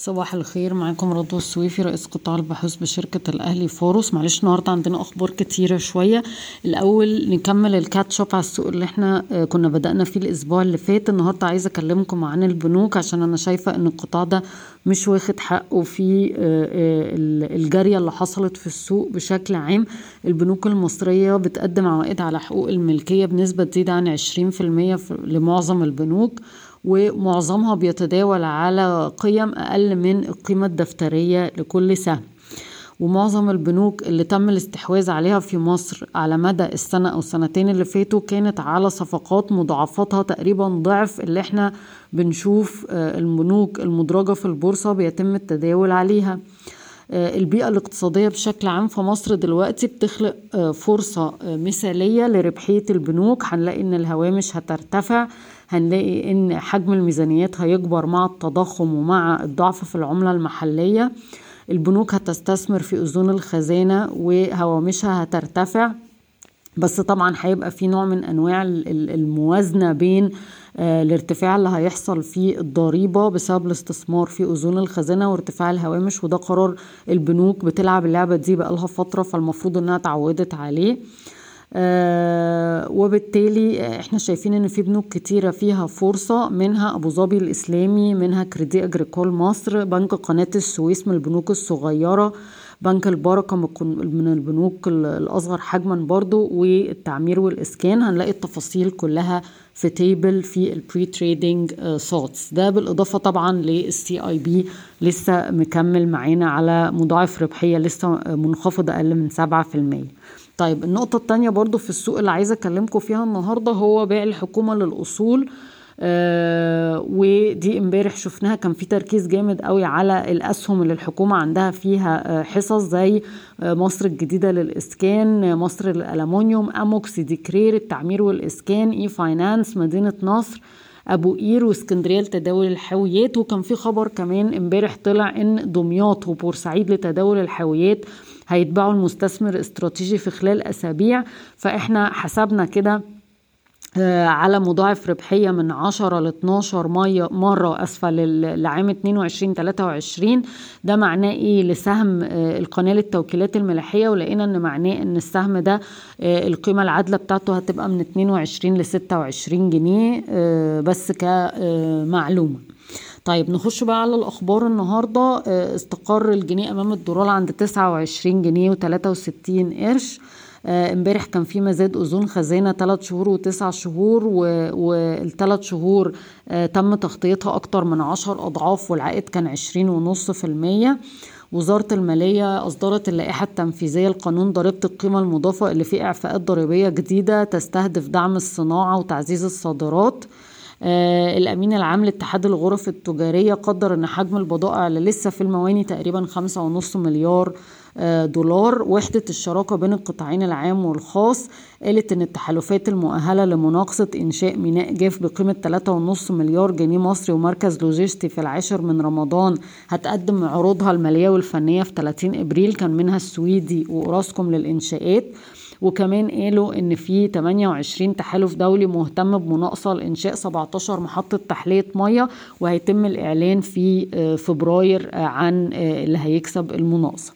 صباح الخير معاكم رضوى السويفي رئيس قطاع البحوث بشركة الأهلي فاروس معلش النهاردة عندنا أخبار كتيرة شوية. الأول نكمل ال catch up على السوق اللي إحنا آه، كنا بدأنا فيه الأسبوع اللي فات. النهاردة عايزة أكلمكم عن البنوك عشان أنا شايفة إن القطاع ده مش واخد حقه في آه، آه، ال- الجارية اللي حصلت في السوق بشكل عام. البنوك المصرية بتقدم عوائد على حقوق الملكية بنسبة تزيد عن 20% في- لمعظم البنوك. ومعظمها بيتداول على قيم أقل من القيمة الدفترية لكل سهم. ومعظم البنوك اللي تم الاستحواذ عليها في مصر على مدى السنة أو السنتين اللي فاتوا كانت على صفقات مضاعفتها تقريبا ضعف اللي إحنا بنشوف آه، البنوك المدرجة في البورصة بيتم التداول عليها. آه، البيئة الاقتصادية بشكل عام في مصر دلوقتي بتخلق آه، فرصة مثالية لربحية البنوك. هنلاقي إن الهوامش هترتفع هنلاقي إن حجم الميزانيات هيكبر مع التضخم ومع الضعف في العملة المحلية. البنوك هتستثمر في أذون الخزانة وهوامشها هترتفع. بس طبعا هيبقى في نوع من أنواع ال- ال- الموازنة بين آه، الارتفاع اللي هيحصل في الضريبة بسبب الاستثمار في أذون الخزانة وارتفاع الهوامش وده قرار البنوك بتلعب اللعبة دي بقالها فترة فالمفروض إنها اتعودت عليه. وبالتالي آه، إحنا شايفين إن في بنوك كتيرة فيها فرصة منها أبو ظبي الإسلامي منها كريدي اجريكول مصر بنك قناة السويس من البنوك الصغيرة بنك البركة من البنوك ال- الأصغر حجما برضو والتعمير والإسكان. هنلاقي التفاصيل كلها في table في ال pre-trading thoughts ده بالإضافة طبعا لل CIB لسه مكمل معانا على مضاعف ربحية لسه منخفض أقل من 7% طيب النقطة التانية برضو في السوق اللي عايزة أكلمكم فيها النهاردة هو بيع الحكومة للأصول. آه ودي امبارح شفناها كان في تركيز جامد قوي على الأسهم اللي الحكومة عندها فيها آه حصص زي آه مصر الجديدة للإسكان آه مصر للألمونيوم أموك سيدي كرير التعمير والإسكان e-finance مدينة نصر. أبو قير وإسكندرية لتداول الحاويات. وكان في خبر كمان امبارح طلع إن دمياط وبورسعيد لتداول الحاويات هيتباعوا المستثمر استراتيجي في خلال أسابيع. فإحنا حسبنا كده على مضاعف ربحية من 10 ل 12 مية مرة أسفل لعام 22 23 ده معناه إيه؟ لسهم آه، القناة للتوكيلات الملاحية ولقينا إن معناه إن السهم ده آه، القيمة العادلة بتاعته هتبقى من 22 ل 26 جنيه آه، بس كمعلومة. طيب نخش بقى على الأخبار النهاردة. آه، استقر الجنيه أمام الدولار عند 29 جنيه و63 قرش. آه، امبارح كان في مزاد اذون خزانة 3 شهور وتسع شهور والثلاث شهور آه، تم تغطيتها أكتر من 10 أضعاف والعائد كان 20 ونص في المية. وزارة المالية أصدرت اللائحة التنفيذية لقانون ضريبة القيمة المضافة اللي فيه إعفاءات ضريبية جديدة تستهدف دعم الصناعة وتعزيز الصادرات. الأمين العام لاتحاد الغرف التجارية قدر أن حجم البضائع اللي لسه في المواني تقريبا خمسة ونص مليار آه دولار وحدة الشراكة بين القطاعين العام والخاص قالت أن التحالفات المؤهلة لمناقصة إنشاء ميناء جاف بقيمة 3.5 مليار جنيه مصري ومركز لوجستي في العاشر من رمضان هتقدم عروضها المالية والفنية في 30 إبريل كان منها السويدي وأوراسكوم للإنشاءات. وكمان قالوا إن في 28 تحالف دولي مهتم بمناقصة لإنشاء 17 محطة تحلية مية وهيتم الإعلان في آه، فبراير آه، عن آه، اللي هيكسب المناقصة.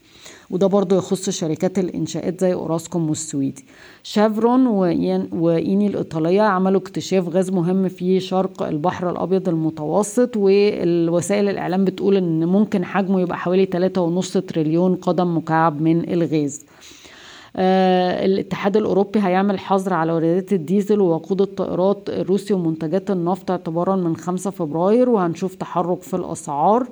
وده برضو يخص شركات الإنشاءات زي أوراسكوم والسويدي. شيفرون وإين- وإيني الإيطالية عملوا اكتشاف غاز مهم في شرق البحر الأبيض المتوسط والوسائل الإعلام بتقول إن ممكن حجمه يبقى حوالي 3.5 تريليون قدم مكعب من الغاز. الاتحاد الأوروبي هيعمل حظر على واردات الديزل ووقود الطائرات الروسي ومنتجات النفط اعتبارا من 5 فبراير وهنشوف تحرك في الأسعار.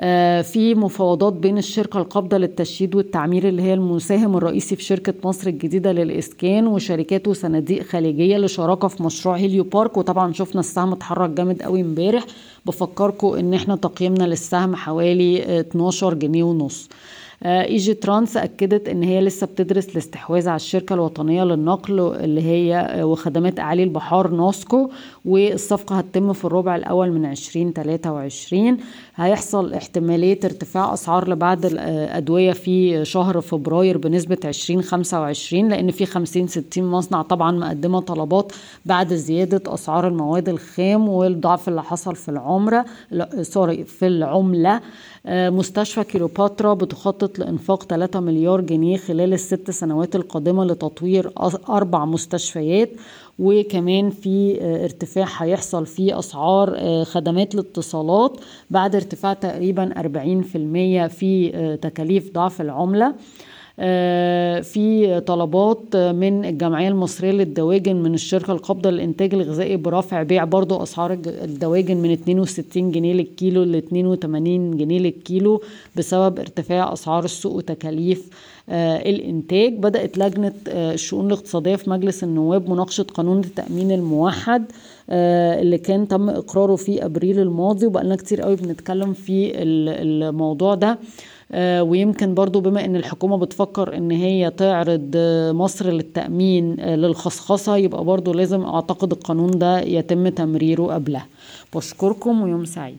آه، في مفاوضات بين الشركة القابضة للتشييد والتعمير اللي هي المساهم الرئيسي في شركة مصر الجديدة للإسكان وشركات وصناديق خليجية لشراكة في مشروع هيليو بارك. وطبعا شفنا السهم اتحرك جامد قوي امبارح. بفكركم إن إحنا تقييمنا للسهم حوالي آه، 12 جنيه ونص. إيجي ترانس أكدت إن هي لسه بتدرس الاستحواذ على الشركة الوطنية للنقل اللي هي وخدمات اعالي البحار ناسكو والصفقة هتتم في الربع الأول من 2023 هيحصل احتمالية ارتفاع أسعار لبعض الادويه في شهر فبراير بنسبة 20 25 لأن في 50 60 مصنع طبعا مقدمة طلبات بعد زيادة أسعار المواد الخام والضعف اللي حصل في العمرة سوري في العملة. مستشفى كيلوباترا بتخطط لإنفاق 3 مليار جنيه خلال الست سنوات القادمة لتطوير أربع مستشفيات وكمان في ارتفاع هيحصل في أسعار خدمات الاتصالات بعد ارتفاع تقريبا 40% في تكاليف ضعف العملة. في طلبات من الجمعية المصرية للدواجن من الشركة القابضة للإنتاج الغذائي برفع بيع برضو أسعار الدواجن من 62 جنيه للكيلو ل 82 جنيه للكيلو بسبب ارتفاع أسعار السوق وتكاليف الإنتاج. بدأت لجنة الشؤون الاقتصادية في مجلس النواب مناقشة قانون التأمين الموحد اللي كان تم إقراره في أبريل الماضي وبقالنا كتير قوي بنتكلم في الموضوع ده. ويمكن برضو بما إن الحكومة بتفكر إن هي تعرض مصر للتأمين للخصخصة يبقى برضو لازم أعتقد القانون ده يتم تمريره قبلها. بشكركم ويوم سعيد.